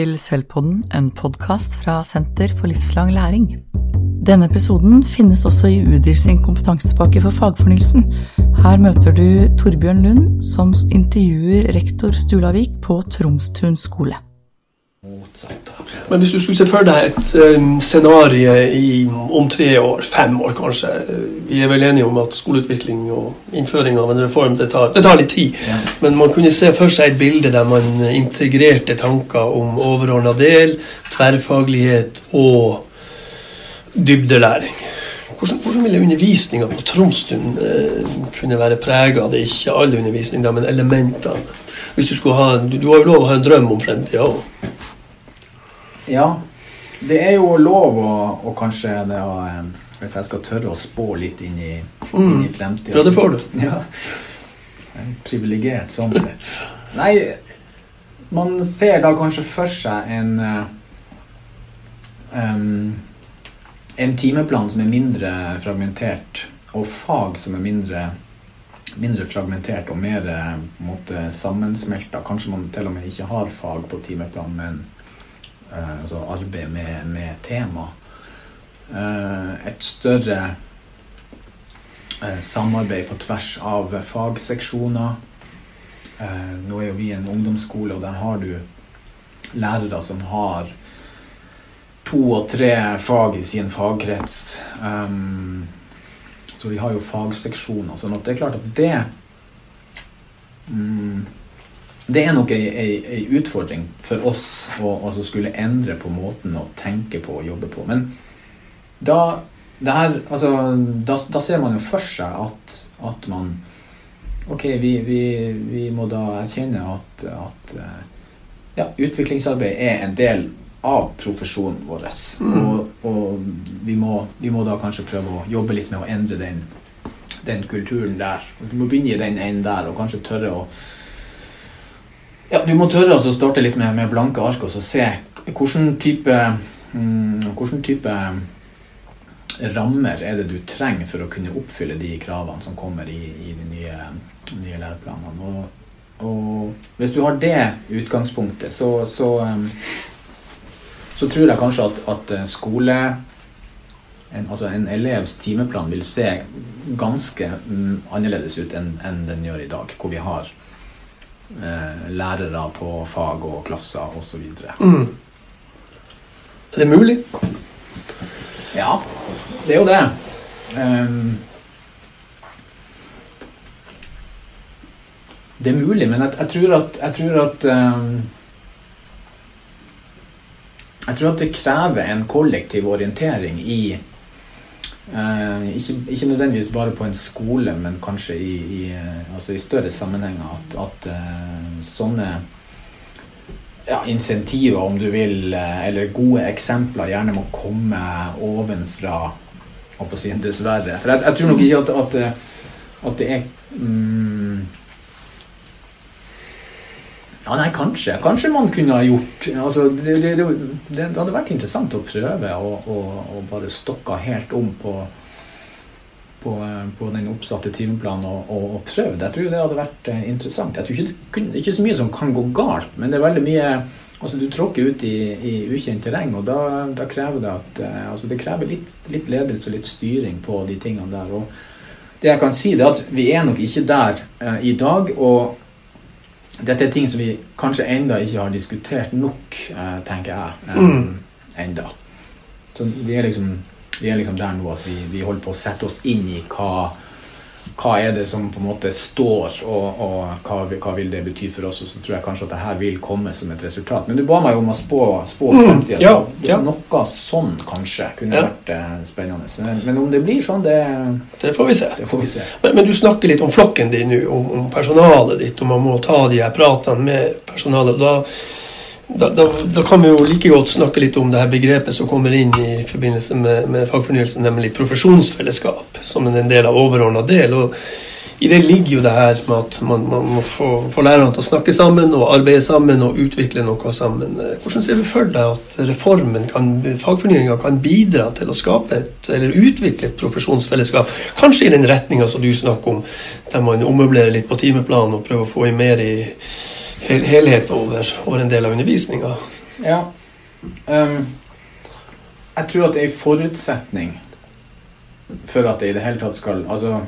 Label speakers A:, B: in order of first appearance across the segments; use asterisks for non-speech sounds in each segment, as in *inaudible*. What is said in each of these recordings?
A: til Sølvpodden, en podkast fra Senter for livslang læring. Denne episoden finnes også i UDIR sin kompetansepakke for fagfornyelsen. Her møter du Torbjørn Lund, som intervjuer rektor Stulavik på Tromstun skole.
B: Men hvis du skulle se for deg et um, scenario i, om tre år, fem år kanskje Vi er vel enige om at skoleutvikling og innføring av en reform det tar, det tar litt tid. Ja. Men man kunne se for seg et bilde der man integrerte tanker om overordna del, tverrfaglighet og dybdelæring. Hvordan, hvordan ville undervisninga på Tromsdun eh, kunne være prega av det? Ikke all undervisning, da, men elementene. Hvis Du skulle ha, du, du har jo lov å ha en drøm om fremtida òg.
C: Ja. Det er jo lov å, å kanskje det å, Hvis jeg skal tørre å spå litt inn i, inn i mm. fremtida
B: Ja, det får du. *laughs*
C: Ja. Privilegert sånn sett. Nei, man ser da kanskje for seg en um, en timeplan som er mindre fragmentert, og fag som er mindre, mindre fragmentert og mer måte, sammensmelta. Kanskje man til og med ikke har fag på timeplan, men altså arbeid med, med tema. Uh, et større uh, samarbeid på tvers av fagseksjoner. nå er jo vi en ungdomsskole, og der har du lærere som har to og tre fag i sin fagkrets. Så vi har jo fagseksjoner. sånn at det er klart at det um, Det er nok ei, utfordring for oss å altså skulle endre på måten å tenke på og jobbe på. Men da, her, altså, da, da ser man jo for seg at, at man Ok, vi, vi, vi, må da erkjenne at, at ja, utviklingsarbeid er en del av profesjonen vår. Mm. Og, og vi, må, vi, må, da kanskje prøve å jobbe litt med å endre den, den kulturen der. Vi må begynne i den enden der og kanskje tørre å ja, Du må tørre å starte litt med, med, blanke ark og se hvilken type, mm, hvilken type rammer er det du trenger for å kunne oppfylle de kravene som kommer i, i de nye, nye læreplanene. Og, og, hvis du har det utgangspunktet, så, så så tror jeg kanskje at, at eh, skole en, altså en elevs timeplan vil se ganske mm, annerledes ut enn, enn den gjør i dag, hvor vi har lærere på fag og klasser osv. Mm.
B: Er det mulig?
C: Ja, det er jo det. Um, det er mulig, men jeg, jeg tror at, jeg tror at um, jeg tror at det krever en kollektiv orientering i uh, ikke, ikke, nødvendigvis bare på en skole, men kanskje i, i, uh, altså i større sammenhenger. At, at uh, sånne ja, insentiver, om du vil, eller gode eksempler, gjerne må komme ovenfra. Si, dessverre. For jeg, jeg, tror nok ikke at, at, at det er um, ja, nei, kanskje. Kanskje man kunne ha gjort altså, det, det, det, det, hadde vært interessant å prøve å bare stokke helt om på, på, på den oppsatte timeplanen og, og, og, prøve. Jeg tror det hadde vært eh, interessant. Jeg tror ikke er ikke så mye som kan gå galt, men det er veldig mye Altså, du tråkker ut i, i ukjent terreng, og da, da, krever det at eh, altså, Det krever litt, litt, ledelse og litt styring på de tingene der. Og det jeg kan si, er at vi er nok ikke der eh, i dag. og dette er ting som vi kanskje enda ikke har diskutert nok, eh, tenker jeg. Um. Enda. Så vi er, liksom, vi er liksom der nå at vi, vi holder på å sette oss inn i hva hva er det som på en måte står, og, og hva, hva, vil det bety for oss? Og så tror jeg kanskje at det her vil komme som et resultat. Men du ba meg om å spå, spå mm. Ja, ja. Noe sånn kanskje kunne ja. vært eh, spennende. Men, men, om det blir sånn, det,
B: det får vi se.
C: Får vi se.
B: Men, men, du snakker litt om flokken din nå, om, om, personalet ditt, og man må ta de her pratene med personalet. da da, da, da, kan vi jo like godt snakke litt om det her begrepet som kommer inn i forbindelse med, med fagfornyelsen, nemlig profesjonsfellesskap, som en del av overordna del. og I det ligger jo det her med at man, man må få, få lærerne til å snakke sammen og arbeide sammen og utvikle noe sammen. Hvordan ser du for deg at reformen, kan, fagfornyinga, kan bidra til å skape et, eller utvikle et profesjonsfellesskap? Kanskje i den retninga som du snakker om, der man ommøblerer litt på timeplanen og prøver å få i mer i hel helhet over, over, en del av undervisninga.
C: Ja. Um, jeg tror at det en forutsetning for at det i det hele tatt skal Altså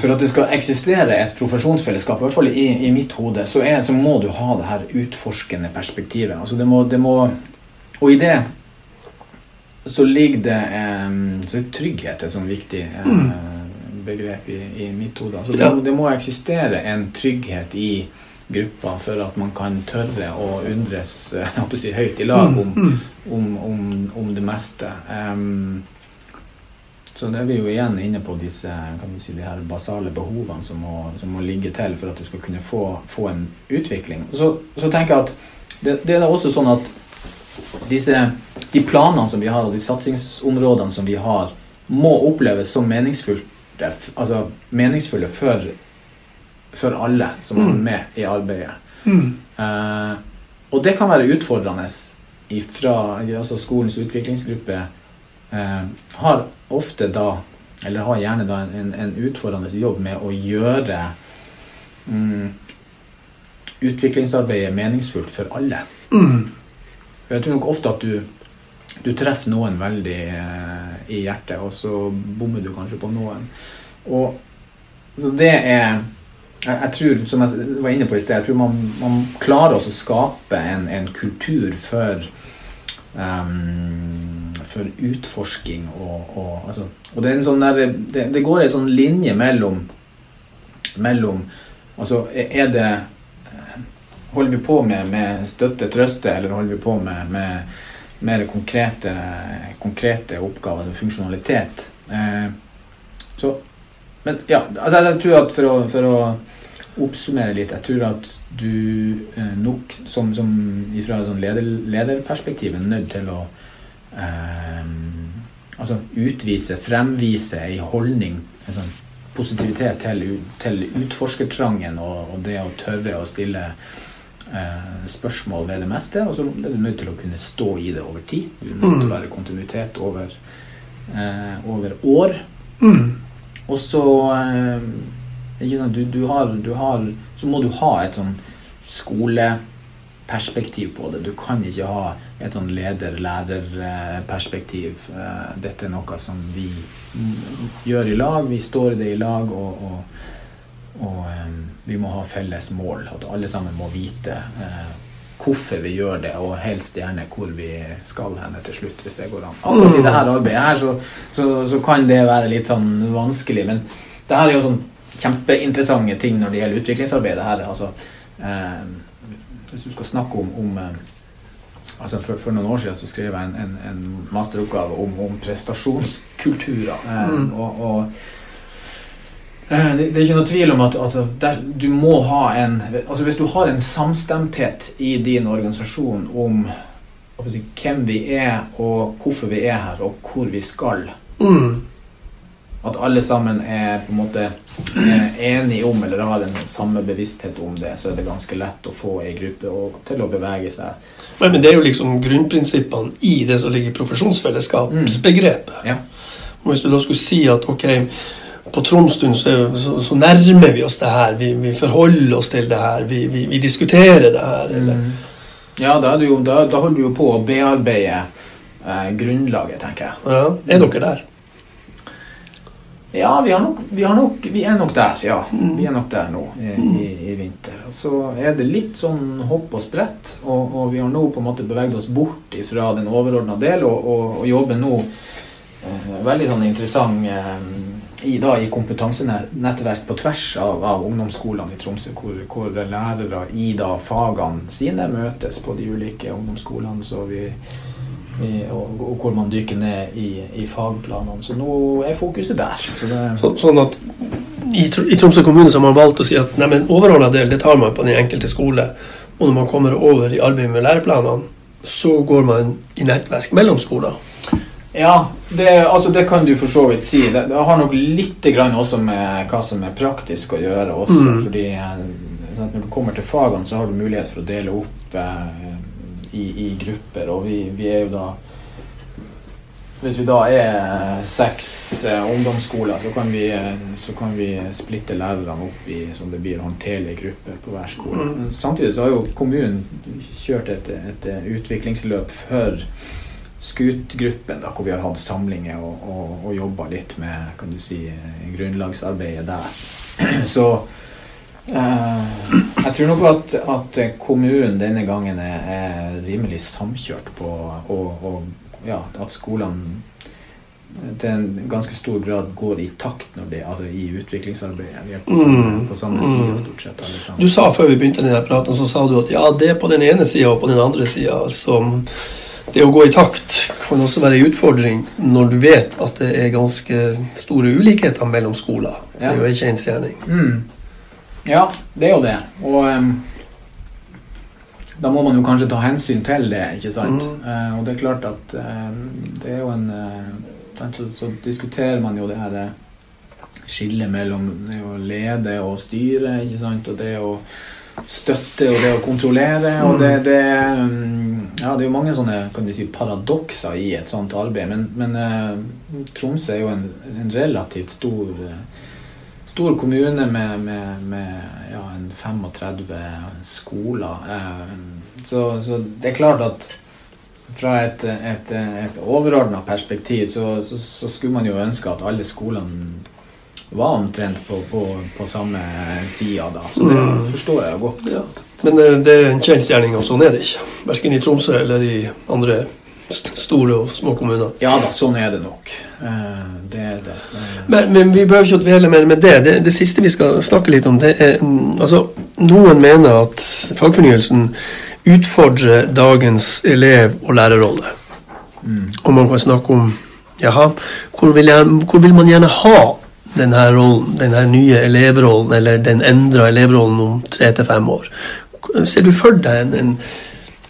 C: for at det skal eksistere et profesjonsfellesskap, i hvert fall i, i mitt hode, så, er, så, må du ha det her utforskende perspektivet. Altså det må, det må, og i det så ligger det um, så er trygghet et sånn viktig uh, begrep i, i, mitt hode. Altså det, det, må eksistere en trygghet i gruppa for at man kan tørre å undres *laughs* si, høyt i lag om, mm, mm. om, om, om det meste. Um, så det er vi jo igjen inne på disse si, de her basale behovene som må, som må, ligge til for at du skal kunne få, få en utvikling. Så, så, tenker jeg at det, det, er også sånn at disse, de planene som vi har, og de satsingsområdene som vi har, må oppleves som meningsfulle, altså meningsfulle for, for alle som er mm. med i arbeidet. Mm. Eh, og det kan være utfordrende fra altså skolens utviklingsgruppe eh, har ofte da, eller har gjerne da en, en utfordrende jobb med å gjøre mm, utviklingsarbeidet meningsfullt for alle. Mm. Jeg tror nok ofte at du, du treffer noen veldig eh, i hjertet, og så bommer du kanskje på noen. Og så det er jeg, jeg, tror, som jeg var inne på i sted, jeg tror man, man klarer å skape en, en kultur for um, for utforsking og, og, altså, og det, sånn der, det, det, går en sånn linje mellom mellom Altså, er det Holder vi på med, med støtte, trøste, eller holder vi på med, med mer konkrete, konkrete oppgaver, funksjonalitet? Eh, så Men ja, altså jeg tror at for å, for å oppsummere litt Jeg tror at du eh, nok, som, som fra sånn leder, lederperspektiv, er nødt til å eh, altså utvise, fremvise ei holdning, en sånn positivitet til, til utforskertrangen og, og, det å tørre å stille spørsmål ved det meste. Og så er du nødt til å kunne stå i det over tid. Du er nødt til å mm. være kontinuitet over, eh, over år. Mm. Og så eh, du, du, har, du har, Så må du ha et sånn skoleperspektiv på det. Du kan ikke ha et sånn leder-lærer-perspektiv. Eh, dette er noe som vi gjør i lag. Vi står i det i lag, og, og, og um, vi må ha felles mål. At alle sammen må vite uh, hvorfor vi gjør det, og helst gjerne hvor vi skal henne til slutt, hvis det går an. Akkurat i dette arbeidet her så, så, så, kan det være litt sånn vanskelig, men det her er jo sånn kjempeinteressante ting når det gjelder utviklingsarbeidet her. Altså, eh, hvis du skal snakke om, om altså for, for, noen år siden så skrev jeg en, en, en masteroppgave om, om prestasjonskulturer. Eh, mm. og, og eh, det, det, er ikke noe tvil om at altså, der, du må ha en altså Hvis du har en samstemthet i din organisasjon om si, hvem vi er, og hvorfor vi er her, og hvor vi skal mm. At alle sammen er på en måte enige om eller har den samme bevissthet om det, så er det ganske lett å få ei gruppe til å bevege seg
B: Nei, men Det er jo liksom grunnprinsippene i det som ligger i profesjonsfellesskapsbegrepet. Mm. Ja. Og Hvis du da skulle si at ok, på Tromsdun så, så, så, nærmer vi oss det her, vi, vi forholder oss til det her, vi, vi, vi diskuterer det her. Eller? Mm.
C: Ja, da, jo, da, da, holder du jo på å bearbeide eh, grunnlaget, tenker jeg.
B: Ja, Er dere der?
C: Ja, vi, nok, vi, nok, vi, er nok der. Ja, mm. vi er nok der nå i, i, i, vinter. Så er det litt sånn hopp og sprett. Og, og, vi har nå på en måte beveget oss bort fra den overordna del og, og, og, jobber nå eh, veldig sånn interessant eh, i, da, i kompetansenettverk på tvers av, av ungdomsskolene i Tromsø, hvor, hvor, lærere i da fagene sine møtes på de ulike ungdomsskolene. så vi og, og, hvor man dykker ned i, i, fagplanene. Så nå er fokuset der.
B: Så så, sånn at i, i, Tromsø kommune så har man valgt å si at nei, overordna del det tar man på den enkelte skole. Og når man kommer over i arbeidet med læreplanene, så går man i nettverk mellom skoler.
C: Ja, det, altså det kan du for så vidt si. Det, det har nok litt grann også med hva som er praktisk å gjøre også. Mm. fordi sånn når du kommer til fagene, så har du mulighet for å dele opp eh, i, i grupper. Og vi, vi, er jo da hvis vi da er seks eh, ungdomsskoler, så kan, vi, eh, så kan vi splitte lærerne opp i som det blir håndterlige grupper på hver skole.
B: Mm.
C: Samtidig så har jo kommunen kjørt et, et utviklingsløp for Skutgruppen, da, hvor vi har hatt samlinger og, og, og jobba litt med kan du si, grunnlagsarbeidet der. *clears throat* Så eh, jeg tror nok at, at kommunen denne gangen er, er rimelig samkjørt på og, og ja, at skolene til en ganske stor grad går i takt når det, altså i utviklingsarbeidet. Vi er på
B: Mm,
C: på samme
B: mm.
C: side stort sett. alle.
B: Du sa før vi begynte denne praten, så sa du at ja, det er på den ene sida og på den andre sida. Altså, det å gå i takt kan også være en utfordring når du vet at det er ganske store ulikheter mellom skoler. Det er jo en kjensgjerning.
C: Mm. Ja, det er jo det. Og um, da må man jo kanskje ta hensyn til det, ikke sant?
B: Mm.
C: Uh, og det er klart at uh, det er jo en uh, så, så diskuterer man jo det her eh, skillet mellom det å lede og styre, ikke sant? Og det å støtte og det å kontrollere. Og det, det Ja, det er jo mange sånne kan vi si, paradokser i et sånt arbeid, men, men eh, Tromsø er jo en, en relativt stor eh, stor kommune med, med, med ja, en 35 skoler. Eh, så, så det er klart at fra et, et, et overordna perspektiv så, så, så skulle man jo ønske at alle skolene var omtrent på, på, på samme sida da. Så det
B: Mm.
C: forstår jeg godt.
B: Ja. Men eh, det er en kjensgjerning, og sånn er det ikke. Verken i Tromsø eller i andre st store og små kommuner.
C: Ja da, sånn er det nok. Eh, det er det.
B: Men, men vi behøver ikke å dvele mer med det. det. Det siste vi skal snakke litt om, det er mm, altså, Noen mener at fagfornyelsen utfordrer dagens elev- og lærerrolle.
C: mm.
B: Og man kan snakke om Jaha, hvor vil, jeg, hvor vil man gjerne ha denne, rollen, denne nye elevrollen, eller den endra elevrollen om tre til fem år? Ser du for deg en, en,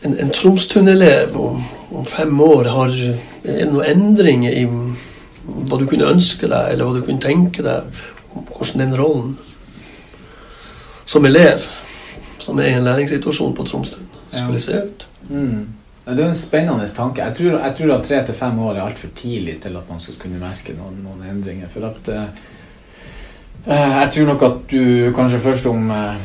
B: en, en Tromstun-elev om, om fem år? Har, er det noen endringer i hva du kunne ønske deg, eller hva du kunne tenke deg om hvordan den rollen som elev, som er i en læringssituasjon på Tromstun, skulle se ut?
C: Mm. Det er en spennende tanke. Jeg tror, jeg tror at tre til fem år er altfor tidlig til at man skal kunne merke noen, noen endringer. For at eh, Jeg tror nok at du kanskje først om eh,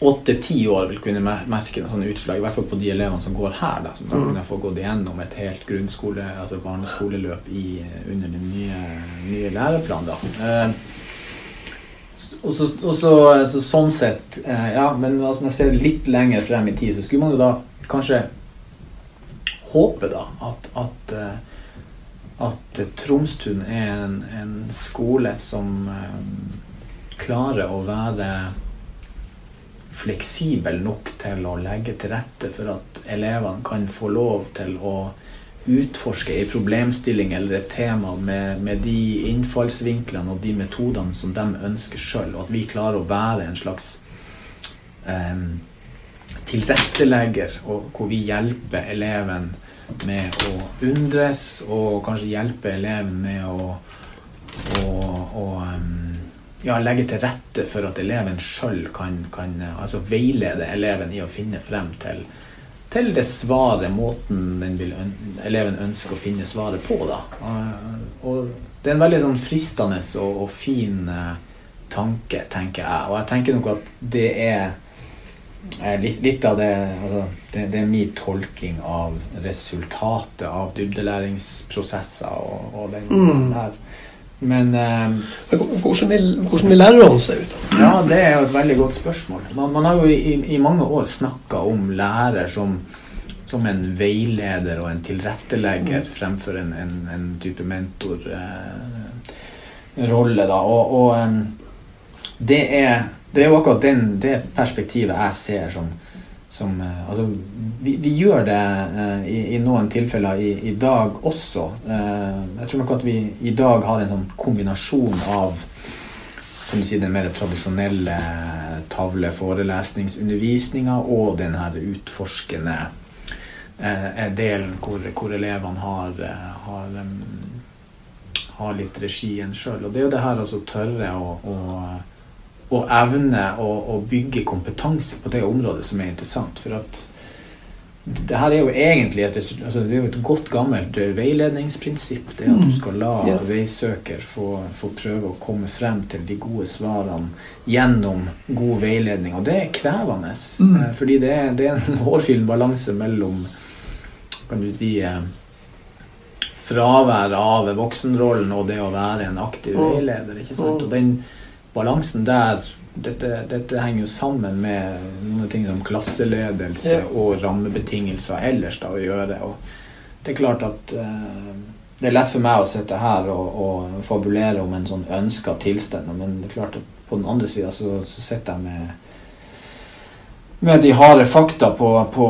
C: åtte-ti år vil kunne merke noen sånne utslag. I hvert fall på de elevene som går her. Da, som da
B: Mm.
C: kunne få gått igjennom et helt grunnskole, altså barneskoleløp i, under den nye, nye læreplanen. Da. Eh, og så, og så, så sånn sett eh, Ja, men som jeg ser litt lenger frem i tid, så skulle man jo da kanskje håpe da at, at, eh, at Tromstun er en, en skole som eh, klarer å være fleksibel nok til å legge til rette for at elevene kan få lov til å utforske en problemstilling eller et tema med, med de innfallsvinklene og de metodene som de ønsker sjøl, og at vi klarer å være en slags eh, tilrettelegger, og hvor vi hjelper eleven med å undres, og kanskje hjelpe eleven med å, å, å ja, legge til rette for at eleven sjøl kan, kan eh, altså veilede eleven i å finne frem til, til det svaret, måten den vil eleven ønsker å finne svaret på. Da. Og, det er en veldig sånn fristende og, og fin eh, tanke, tenker jeg. Og jeg tenker nok at det er litt, litt av det, altså, det Det er min tolking av resultatet av dybdelæringsprosesser og, og den
B: Mm.
C: der. Men
B: um, Hvordan vil, hvordan vil lærerne se ut?
C: Ja, det er jo et veldig godt spørsmål. Man, man har jo i, i mange år snakka om lærer som, som en veileder og en tilrettelegger fremfor en, en, en type mentorrolle. da. Og, og um, det, er, det er jo akkurat den, det perspektivet jeg ser som, som eh, Altså, vi, vi gjør det eh, i, i noen tilfeller i, i dag også. Eh, jeg tror nok at vi i dag har en sånn kombinasjon av kan du si, den mer tradisjonelle tavle-forelesningsundervisninga og den her utforskende eh, delen hvor, hvor elevene har, eh, har, har litt regien sjøl. Og det er jo det her altså tørre å, å, å evne å, å bygge kompetanse på det området som er interessant. For at det her er jo egentlig et, altså det er jo et godt gammelt eh, veiledningsprinsipp. Det at du
B: Mm.
C: skal la
B: Ja.
C: veisøker få, få prøve å komme frem til de gode svarene gjennom god veiledning. Og det er krevende.
B: Mm.
C: eh, Fordi det er, det er en *laughs* hårfin balanse mellom kan du si eh, fravær av voksenrollen og det å være en aktiv veileder. ikke sant? Og den balansen der dette, dette henger jo sammen med noen ting som klasseledelse og rammebetingelser ellers da å gjøre. Og det er klart at eh, det er lett for meg å sitte her og, og fabulere om en sånn ønska tilstand, men det er klart at på den andre sida så, så sitter jeg med med de harde fakta på, på,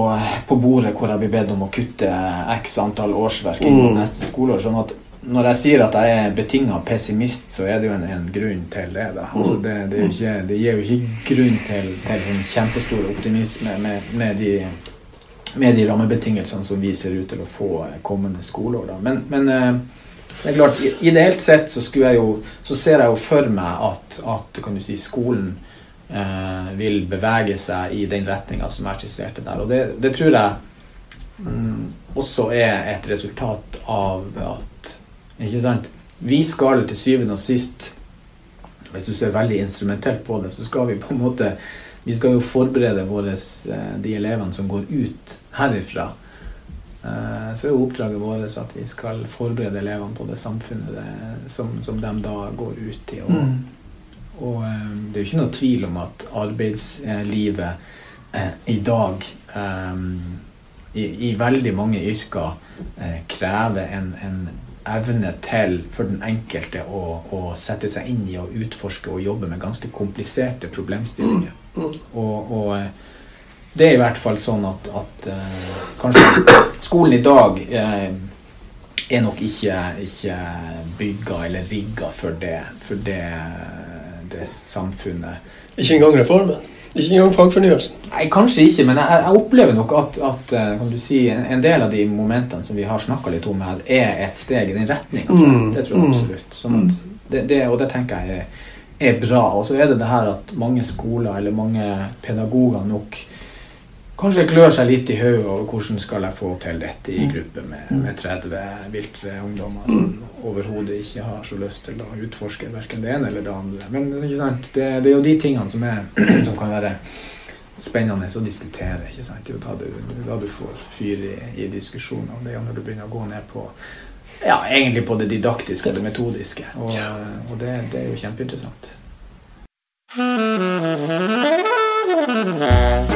C: på bordet hvor jeg blir bedt om å kutte x antall årsverk inn på
B: Mm.
C: neste skoleår. sånn at når jeg sier at jeg er betinga pessimist, så er det jo en, en grunn til det. Altså det, det, er ikke, det gir jo ikke grunn til, til en kjempestor optimisme med, med, de, med de rammebetingelsene som vi ser ut til å få kommende skoleår. Men, men eh, det er klart, ideelt sett så, jeg jo, så ser jeg jo for meg at, at kan du si, skolen eh, vil bevege seg i den retninga som jeg skisserte der. Og det, det tror jeg mm, også er et resultat av at Ikke sant? Vi skal til syvende og sist Hvis du ser veldig instrumentelt på det, så skal vi på en måte Vi skal jo forberede våres, eh, de elevene som går ut herifra. Eh, Så er jo oppdraget vårt at vi skal forberede elevene på det samfunnet det, som, som de da går ut i. Og,
B: Mm.
C: og eh, det er jo ikke noe tvil om at arbeidslivet eh, i dag eh, i, i veldig mange yrker eh, krever en, en evne til for den enkelte å, å sette seg inn i og utforske og jobbe med ganske kompliserte problemstillinger.
B: Mm.
C: Og, og eh, det er i hvert fall sånn at, at eh, kanskje skolen i dag eh, er nok ikke, ikke bygga eller rigga for det, for det, det samfunnet.
B: Ikke engang reformen. Ikke engang fagfornyelsen.
C: Nei, kanskje ikke, men jeg, jeg opplever nok at, at eh, kan du si, en, del av de momentene som vi har snakka litt om her, er et steg i den retninga.
B: Mm,
C: Det tror jeg
B: mm.
C: absolutt. Sånn at det, det, og det tenker jeg er, er bra. Og så er det det her at mange skoler eller mange pedagoger nok kanskje klør seg litt i hodet over hvordan skal jeg få til dette i gruppe med,
B: Mm.
C: med 30 viltre ungdommer som overhodet ikke har så lyst til å utforske verken det ene eller det andre. Men ikke sant? Det, det er jo de tingene som, er, *clears throat* som kan være spennende å diskutere. ikke sant? Det er jo da du, da du får fyr i, i diskusjoner. Det er jo når du begynner å gå ned på ja, egentlig på det didaktiske og det metodiske. Og, og det, det er jo kjempeinteressant. *laughs*